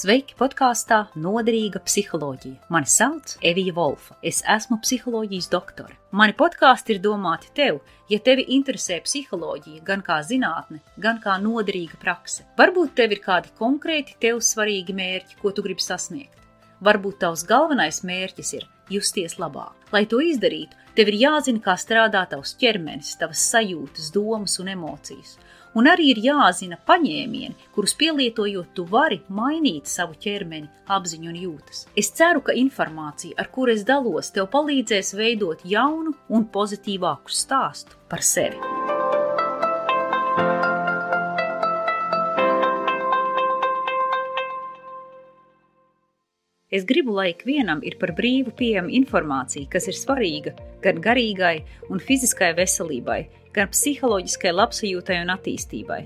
Sveiki podkāstā Noderīga psiholoģija. Mani sauc Evija Volfa. Es esmu psiholoģijas doktore. Mani podkāsti ir domāti tev, ja tevi interesē psiholoģija, gan kā zinātne, gan kā noderīga prakse. Varbūt tev ir kādi konkrēti tev svarīgi mērķi, ko tu gribi sasniegt. Varbūt tavs galvenais mērķis ir justies labāk. Lai to izdarītu, tev ir jāzina, kā strādā tavs ķermenis, tavas sajūtas, domas un emocijas. Un arī ir jāzina paņēmieni, kurus pielietojot, tu vari mainīt savu ķermeni, apziņu un jūtas. Es ceru, ka informācija, ar kuru es dalos, tev palīdzēs veidot jaunu un pozitīvāku stāstu par sevi. Es gribu, lai ikvienam ir par brīvu pieejama informācija, kas ir svarīga gan garīgai un fiziskai veselībai, gan psiholoģiskai labsajūtai un attīstībai.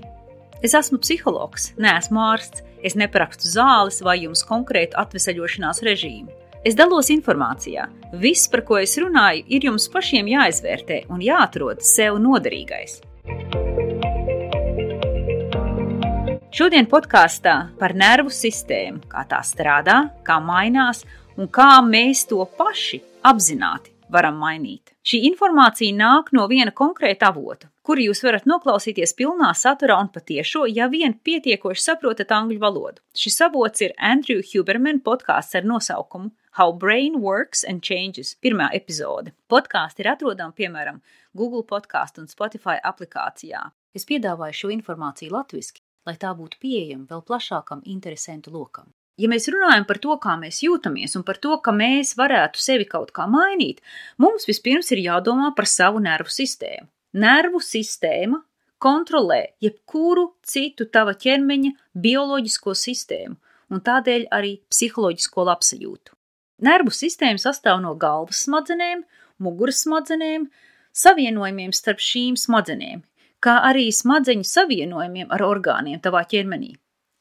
Es esmu psihologs, neesmu ārsts, es neprakstu zāles vai jums konkrētu atvesaļošanās režīmu. Es dalos informācijā. Viss, par ko es runāju, ir jums pašiem jāizvērtē un jāatrod sev noderīgais. Šodien podkāstā par nervu sistēmu, kā tā strādā, kā mainās un kā mēs to paši apzināti varam mainīt. Šī informācija nāk no viena konkrēta avota, kuru jūs varat noklausīties pilnā saturā un patiešo, ja vien pietiekoši saprotat angļu valodu. Šis avots ir Andrew Huberman podkāsts ar nosaukumu How Brain Works and Changes, pirmā epizode. Podkāsts ir atrodama piemēram Google podkāstu un Spotify aplikācijā. Es piedāvāju šo informāciju latviešu, lai tā būtu pieejama vēl plašākam interesantu lokam. Ja mēs runājam par to, kā mēs jūtamies un par to, ka mēs varētu sevi kaut kā mainīt, mums vispirms ir jādomā par savu nervu sistēmu. Nervu sistēma kontrolē jebkuru citu tava ķermeņa bioloģisko sistēmu un tādēļ arī psiholoģisko labsajūtu. Nervu sistēma sastāv no galvas smadzenēm, muguras smadzenēm, savienojumiem starp šīm smadzenēm, kā arī smadzeņu savienojumiem ar orgāniem tavā ķermenī.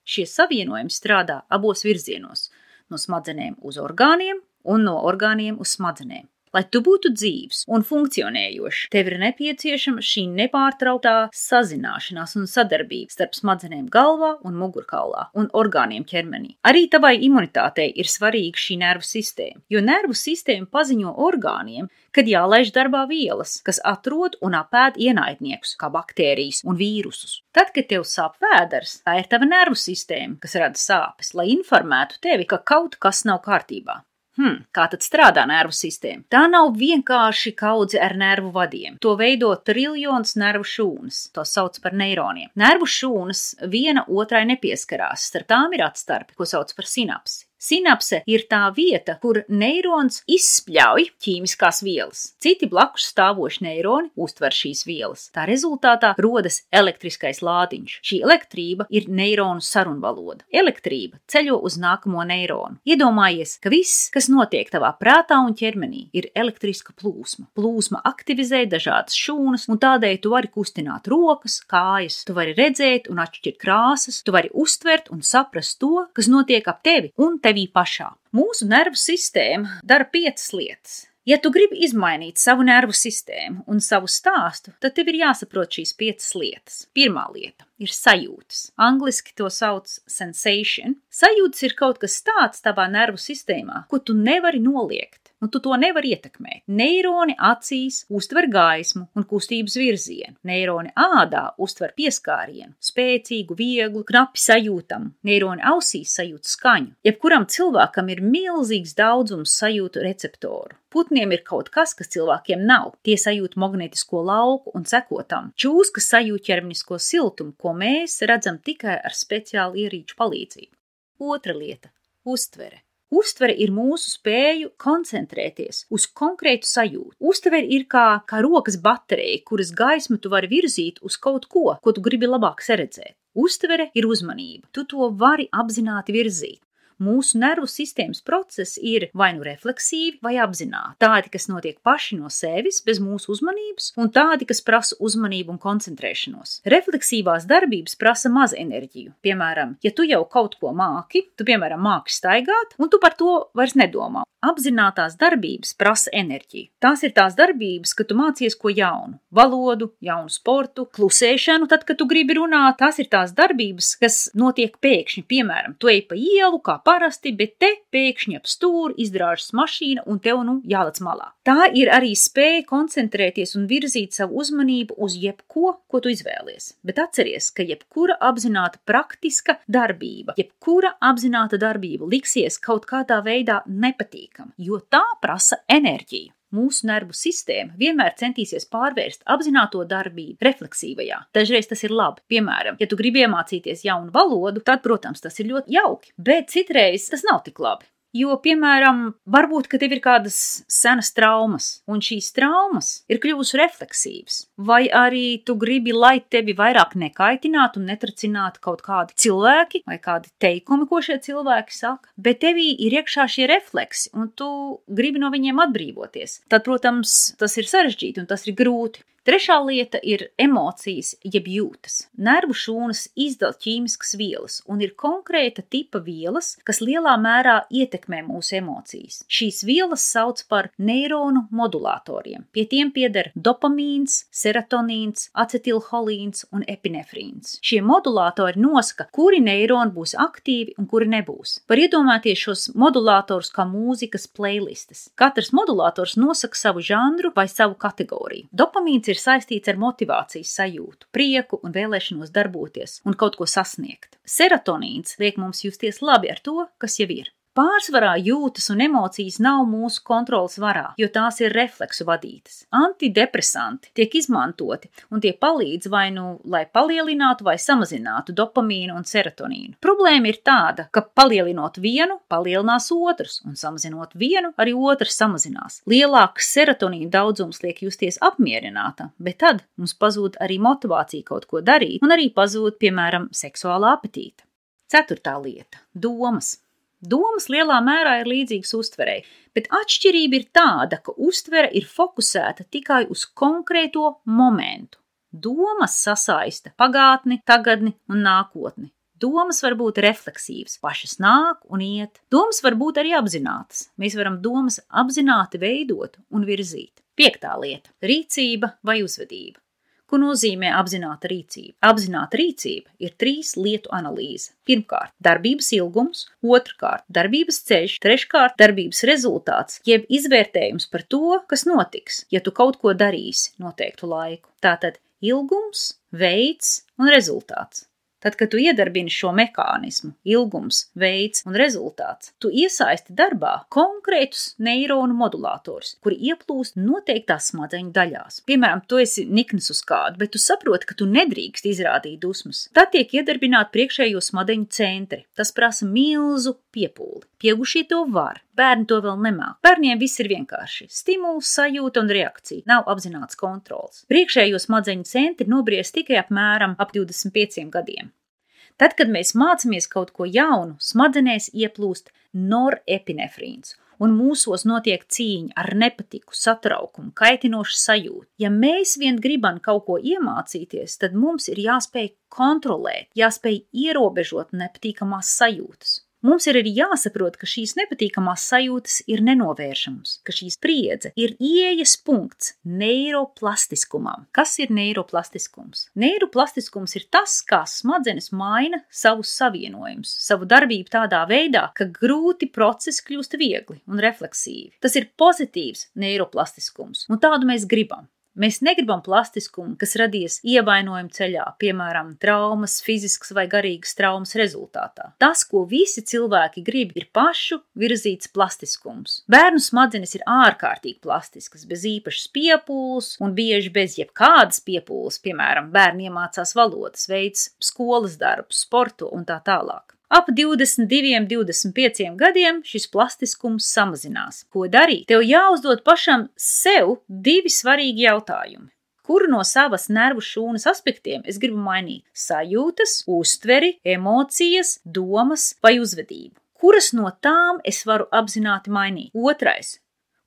Šie savienojumi strādā abos virzienos - no smadzenēm uz orgāniem un no orgāniem uz smadzenēm. Lai tu būtu dzīves un funkcionējošs, tev ir nepieciešama šī nepārtrauktā sazināšanās un sadarbība starp smadzenēm galvā un mugurkaulā un orgāniem ķermenī. Arī tavai imunitātei ir svarīga šī nervu sistēma, jo nervu sistēma paziņo orgāniem, kad jālaiž darbā vielas, kas atrod un apēd ienaidniekus, kā baktērijas un vīrusus. Tad, kad tev sāp vēders, tā ir tava nervu sistēma, kas rada sāpes, lai informētu tevi, ka kaut kas nav kārtībā. Hmm, kā tad strādā nervu sistēma? Tā nav vienkārši kaudze ar nervu vadiem. To veido triljons nervu šūnas. To sauc par neironiem. Nervu šūnas viena otrai nepieskarās, starp tām ir atstarpi, ko sauc par sinapsi. Sinapse ir tā vieta, kur neirons izspļauj ķīmiskās vielas. Citi blakus stāvoši neironi uztver šīs vielas. Tā rezultātā rodas elektriskais lādiņš. Šī elektrība ir neironu sarunvaloda. Elektrība ceļo uz nākamo neironu. Iedomājies, ka viss, kas notiek tavā prātā un ķermenī, ir elektriska plūsma. Plūsma aktivizē dažādas šūnas, un tādēļ tu vari kustināt rokas, kājas, tu vari redzēt un atšķirt krāsas, tu vari uztvert un saprast to, kas notiek ap tevi un tevi tevī pašā. Mūsu nervu sistēma dara piecas lietas. Ja tu gribi izmainīt savu nervu sistēmu un savu stāstu, tad tev ir jāsaprot šīs piecas lietas. Pirmā lieta ir sajūtas. Angliski to sauc sensation. Sajūtas ir kaut kas tāds tavā nervu sistēmā, ko tu nevari noliegt un tu to nevari ietekmēt. Neironi acīs uztver gaismu un kustības virzienu, neironi ādā uztver pieskārienu, spēcīgu, vieglu, knapi sajūtamu, neironi ausīs sajūt skaņu. Jebkuram cilvēkam ir milzīgs daudzums sajūtu receptoru. Putniem ir kaut kas, kas cilvēkiem nav. Tie sajūt magnetisko lauku un sekotam. Čūska sajūt ķermenisko siltumu, ko mēs redzam tikai ar speciālu ierīču palīdzību. Otra lieta - uztvere. Uztvere ir mūsu spēju koncentrēties uz konkrētu sajūtu. Uztvere ir kā, kā rokas baterija, kuras gaismu tu vari virzīt uz kaut ko, ko tu gribi labāk redzēt. Uztvere ir uzmanība. Tu to vari apzināti virzīt mūsu nervu sistēmas procesi ir vai nu refleksīvi, vai apzināti. Tādi, kas notiek paši no sevis, bez mūsu uzmanības, un tādi, kas prasa uzmanību un koncentrēšanos. Refleksīvās darbības prasa maz enerģiju. Piemēram, ja tu jau kaut ko māki, tu, piemēram, māki staigāt, un tu par to vairs nedomā. Apzinātās darbības prasa enerģiju. Tās ir tās darbības, kad tu mācies ko jaunu, valodu, jaunu sportu, klusēšanu, tad, kad tu gribi runāt. Tās ir tās darbības, kas notiek pēkšņi. Piemēram, tu ej pa ielu kā parasti, bet te pēkšņi ap stūri izdrāžas mašīna un tev nu jālec malā. Tā ir arī spēja koncentrēties un virzīt savu uzmanību uz jebko, ko tu izvēlies. Bet atceries, ka jebkura apzināta praktiska darbība, jebkura apzināta darbība liksies kaut kādā veidā nepatīkama, jo tā prasa enerģiju. Mūsu nervu sistēma vienmēr centīsies pārvērst apzināto darbību refleksīvajā. Dažreiz tas ir labi. Piemēram, ja tu gribi iemācīties jaunu valodu, tad, protams, tas ir ļoti jauki. Bet citreiz tas nav tik labi. Jo, piemēram, varbūt, ka tev ir kādas senas traumas, un šīs traumas ir kļuvušas refleksīvas, vai arī tu gribi, lai tevi vairāk nekaitinātu un netracinātu kaut kādi cilvēki vai kādi teikumi, ko šie cilvēki saka, bet tevī ir iekšā šie refleksi, un tu gribi no viņiem atbrīvoties. Tad, protams, tas ir sarežģīti un tas ir grūti. Trešā lieta ir emocijas, jeb jūtas. Nervu šūnas izdala ķīmiskas vielas, un ir konkrēta tipa vielas, kas lielā mērā ietekmē mūsu emocijas. Šīs vielas sauc par neironu modulatoriem. Pie tiem pieder dopamīns, serotonīns, acetilholīns un epinefrīns. Šie modulatori nosaka, kuri neironi būs aktīvi un kuri nebūs. Var iedomāties šos modulatorus kā mūzikas playlistes. Katrs modulators nosaka savu žanru vai savu kategoriju. Dopamīns ir ir saistīts ar motivācijas sajūtu, prieku un vēlēšanos darboties un kaut ko sasniegt. Serotonīns liek mums justies labi ar to, kas jau ir. Pārsvarā jūtas un emocijas nav mūsu kontrolas varā, jo tās ir refleksu vadītas. Antidepresanti tiek izmantoti un tie palīdz vai nu, lai palielinātu vai samazinātu dopamīnu un serotonīnu. Problēma ir tāda, ka palielinot vienu, palielinās otrs, un samazinot vienu, arī otrs samazinās. Lielāks serotonīna daudzums liek justies apmierināta, bet tad mums pazūd arī motivācija kaut ko darīt, un arī pazūd, piemēram, seksuālā apetīte. Ceturtā lieta - domas. Domas lielā mērā ir līdzīgas uztverei, bet atšķirība ir tāda, ka uztvere ir fokusēta tikai uz konkrēto momentu. Domas sasaista pagātni, tagadni un nākotni. Domas var būt refleksīvas, pašas nāk un iet. Domas var būt arī apzinātas. Mēs varam domas apzināti veidot un virzīt. Piektā lieta - rīcība vai uzvedība. Ko nozīmē apzināta rīcība? Apzināta rīcība ir trīs lietu analīze. Pirmkārt, darbības ilgums, otrkārt, darbības ceļš, treškārt, darbības rezultāts, jeb izvērtējums par to, kas notiks, ja tu kaut ko darīsi noteiktu laiku. Tātad ilgums, veids un rezultāts. Tad, kad tu iedarbini šo mehānismu, ilgums, veids un rezultāts, tu iesaisti darbā konkrētus neironu modulatorus, kuri ieplūst noteiktās smadzeņu daļās. Piemēram, tu esi nikns uz kādu, bet tu saproti, ka tu nedrīkst izrādīt dusmas. Tad tiek iedarbināti priekšējo smadzeņu centri. Tas prasa milzu piepūli. Pieaugušie to var, bērni to vēl nemāk. Bērniem viss ir vienkārši. Stimuls, sajūta un reakcija. Nav apzināts kontrols. Priekšējo smadzeņu centri nobriest tikai apmēram ap 25 gadiem. Tad, kad mēs mācāmies kaut ko jaunu, smadzenēs ieplūst norepinefrīns, un mūsos notiek cīņa ar nepatiku, satraukumu, kaitinošu sajūtu. Ja mēs vien gribam kaut ko iemācīties, tad mums ir jāspēj kontrolēt, jāspēj ierobežot nepatīkamās sajūtas. Mums ir arī jāsaprot, ka šīs nepatīkamās sajūtas ir nenovēršamas, ka šī spriedze ir ieejas punkts neiroplastiskumam. Kas ir neiroplastiskums? Neiroplastiskums ir tas, kā smadzenes maina savus savienojumus, savu darbību tādā veidā, ka grūti procesi kļūst viegli un refleksīvi. Tas ir pozitīvs neiroplastiskums, un tādu mēs gribam. Mēs negribam plastiskumu, kas radies ievainojumu ceļā, piemēram, traumas, fiziskas vai garīgas traumas rezultātā. Tas, ko visi cilvēki grib, ir pašu virzīts plastiskums. Bērnu smadzenes ir ārkārtīgi plastiskas, bez īpašas piepūles un bieži bez jebkādas piepūles, piemēram, bērni iemācās valodas, veids skolas darbus, sporto un tā tālāk. Ap 22, 25 gadiem šis plastiskums samazinās. Ko darīt? Tev jāuzdod pašam sev divi svarīgi jautājumi. Kuru no savas nervu šūnas aspektiem es gribu mainīt? Sajūtas, uztveri, emocijas, domas vai uzvedību? Kuras no tām es varu apzināti mainīt? Otrais.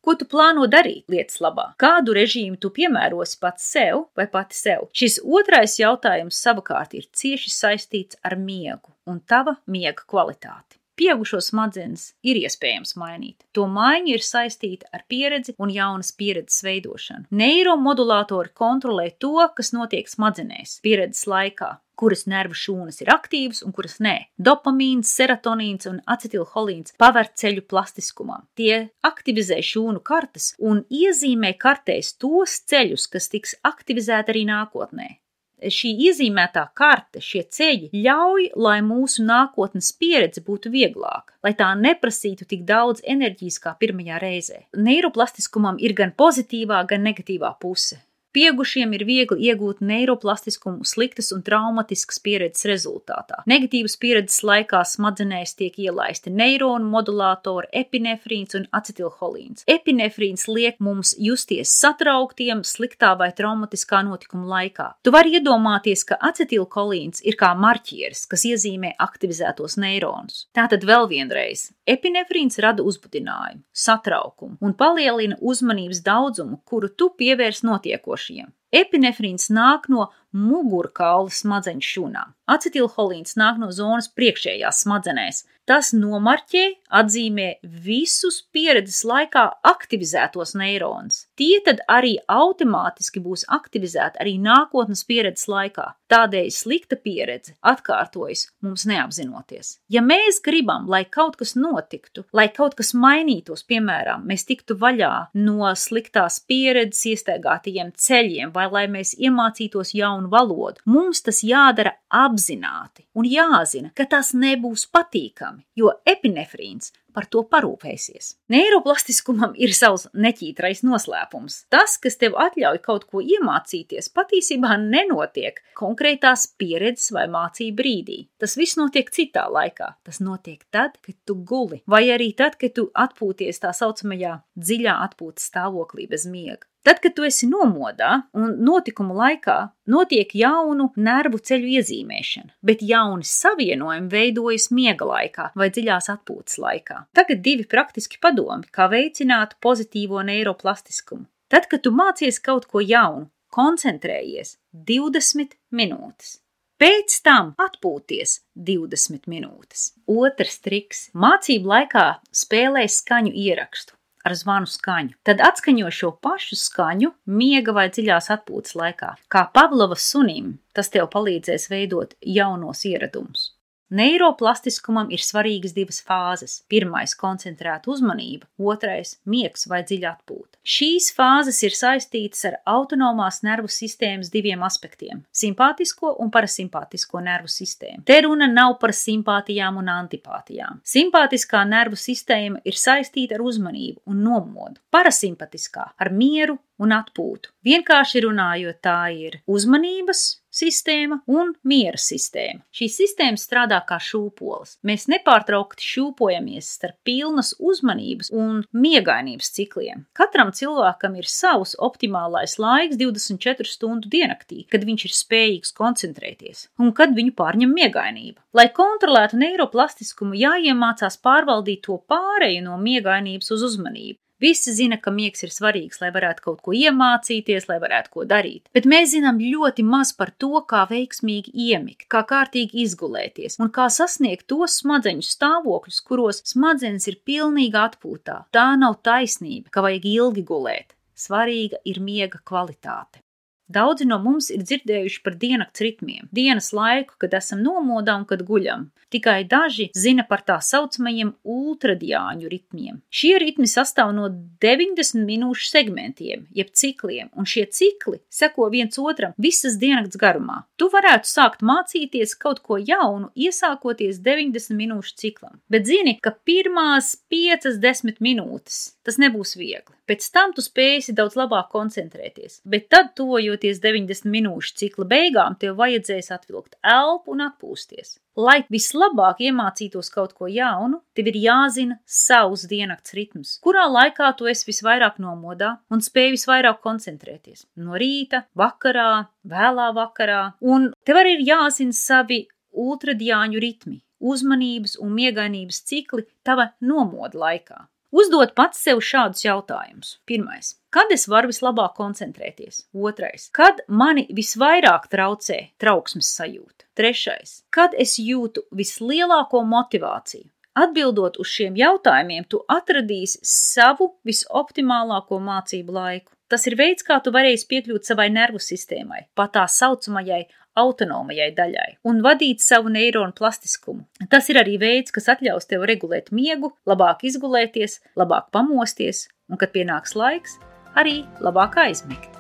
Ko tu plāno darīt lietas labā? Kādu režīmu tu piemērosi pats sev vai pati sev? Šis otrais jautājums savukārt ir cieši saistīts ar miegu un tava miega kvalitāti. Pieaugušo smadzenes ir iespējams mainīt. To maiņa ir saistīta ar pieredzi un jaunas pieredzes veidošanu. Neiromodulātori kontrolē to, kas notiek smadzenēs pieredzes laikā kuras nervu šūnas ir aktīvas un kuras nē. Dopamīns, serotonīns un acetilholīns paver ceļu plastiskumam. Tie aktivizē šūnu kartes un iezīmē kartēs tos ceļus, kas tiks aktivizēti arī nākotnē. Šī iezīmētā karte, šie ceļi ļauj, lai mūsu nākotnes pieredze būtu vieglāka, lai tā neprasītu tik daudz enerģijas kā pirmajā reizē. Neiroplastiskumam ir gan pozitīvā, gan negatīvā puse. Pieaugušiem ir viegli iegūt neiroplastiskumu sliktas un traumatiskas pieredzes rezultātā. Negatīvas pieredzes laikā smadzenēs tiek ielaisti neironu modulātori, epinefrīns un acetilholīns. Epinefrīns liek mums justies satrauktiem sliktā vai traumatiskā notikuma laikā. Tu vari iedomāties, ka acetilholīns ir kā marķieris, kas iezīmē aktivizētos neironus. Tātad vēl vienreiz, epinefrīns rada uzbudinājumu, satraukumu un palielina uzmanības daudzumu, kuru tu pievērs notiekošajam ejošajiem. Epinefrīns nāk no mugurkaula smadzeņu šūnām. Acetilholīns nāk no zonas priekšējās smadzenēs. Tas nomarķē, atzīmē visus pieredzes laikā aktivizētos neironus. Tie tad arī automātiski būs aktivizēti arī nākotnes pieredzes laikā. Tādēļ slikta pieredze atkārtojas mums neapzinoties. Ja mēs gribam, lai kaut kas notiktu, lai kaut kas mainītos, piemēram, mēs tiktu vaļā no sliktās pieredzes iestaigātajiem ceļiem, vai lai mēs iemācītos jaunu valodu, mums tas jādara apzināti un jāzina, ka tas nebūs patīkami, jo epinefrīns par to parūpēsies. Neiroplastiskumam ir savs neķītrais noslēpums. Tas, kas tev atļauj kaut ko iemācīties, patiesībā nenotiek konkrētās pieredzes vai mācību brīdī. Tas viss notiek citā laikā. Tas notiek tad, kad tu guli, vai arī tad, kad tu atpūties tā saucamajā dziļā atpūtas stāvoklī bez miega. Tad, kad tu esi nomodā un notikumu laikā notiek jaunu nervu ceļu iezīmēšana, bet jauni savienojumi veidojas miega laikā vai dziļās atpūtas laikā. Tagad divi praktiski padomi, kā veicināt pozitīvo neiroplastiskumu. Tad, kad tu mācies kaut ko jaunu, koncentrējies 20 minūtes. Pēc tam atpūties 20 minūtes. Otrs triks - mācību laikā spēlē skaņu ierakstu ar zvanu skaņu. Tad atskaņo šo pašu skaņu miega vai dziļās atpūtas laikā. Kā Pavlova sunim, tas tev palīdzēs veidot jaunos ieradumus. Neiroplastiskumam ir svarīgas divas fāzes. Pirmais - koncentrēta uzmanība, otrais - miegs vai dziļa atpūta. Šīs fāzes ir saistītas ar autonomās nervu sistēmas diviem aspektiem - simpātisko un parasimpātisko nervu sistēmu. Te runa nav par simpātijām un antipātijām. Simpātiskā nervu sistēma ir saistīta ar uzmanību un nomodu, parasimpatiskā ar mieru un atpūtu. Vienkārši runājot, tā ir uzmanības sistēma un miera sistēma. Šī sistēma strādā kā šūpoles. Mēs nepārtraukti šūpojamies starp pilnas uzmanības un miegainības cikliem. Katram cilvēkam ir savs optimālais laiks 24 stundu diennaktī, kad viņš ir spējīgs koncentrēties un kad viņu pārņem miegainība. Lai kontrolētu neiroplastiskumu, jāiemācās pārvaldīt to pāreju no miegainības uz uzmanību. Visi zina, ka miegs ir svarīgs, lai varētu kaut ko iemācīties, lai varētu ko darīt. Bet mēs zinām ļoti maz par to, kā veiksmīgi iemigt, kā kārtīgi izgulēties un kā sasniegt tos smadzeņu stāvokļus, kuros smadzenes ir pilnībā atpūtā. Tā nav taisnība, ka vajag ilgi gulēt. Svarīga ir miega kvalitāte. Daudzi no mums ir dzirdējuši par diennakts ritmiem, dienas laiku, kad esam nomodā un kad guļam. Tikai daži zina par tā saucamajiem ultradiāņu ritmiem. Šie ritmi sastāv no 90 minūšu segmentiem, jeb cikliem, un šie cikli seko viens otram visas diennakts garumā. Tu varētu sākt mācīties kaut ko jaunu, iesākoties 90 minūšu ciklam, bet zini, ka pirmās 5-10 minūtes tas nebūs viegli. Pēc tam tu spēsi daudz labāk koncentrēties, bet tad, tuvojoties 90 minūšu cikla beigām, tev vajadzēs atvilkt elpu un atpūsties. Lai vislabāk iemācītos kaut ko jaunu, tev ir jāzina savs diennakts ritms, kurā laikā tu esi visvairāk nomodā un spēj visvairāk koncentrēties. No rīta, vakarā, vēlā vakarā, un tev arī ir jāzina savi ultradiāņu ritmi, uzmanības un miegainības cikli tava nomoda laikā. Uzdot pats sev šādus jautājumus. Pirmais. Kad es varu vislabāk koncentrēties? Otrais. Kad mani visvairāk traucē trauksmes sajūta? Trešais. Kad es jūtu vislielāko motivāciju? Atbildot uz šiem jautājumiem, tu atradīsi savu visoptimālāko mācību laiku. Tas ir veids, kā tu varēsi piekļūt savai nervu sistēmai, pat tā saucamajai autonomajai daļai un vadīt savu neironu plastiskumu. Tas ir arī veids, kas atļaus tev regulēt miegu, labāk izgulēties, labāk pamosties un, kad pienāks laiks, arī labāk aizmigt.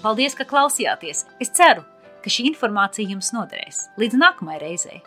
Paldies, ka klausījāties! Es ceru, ka šī informācija jums noderēs. Līdz nākamajai reizei!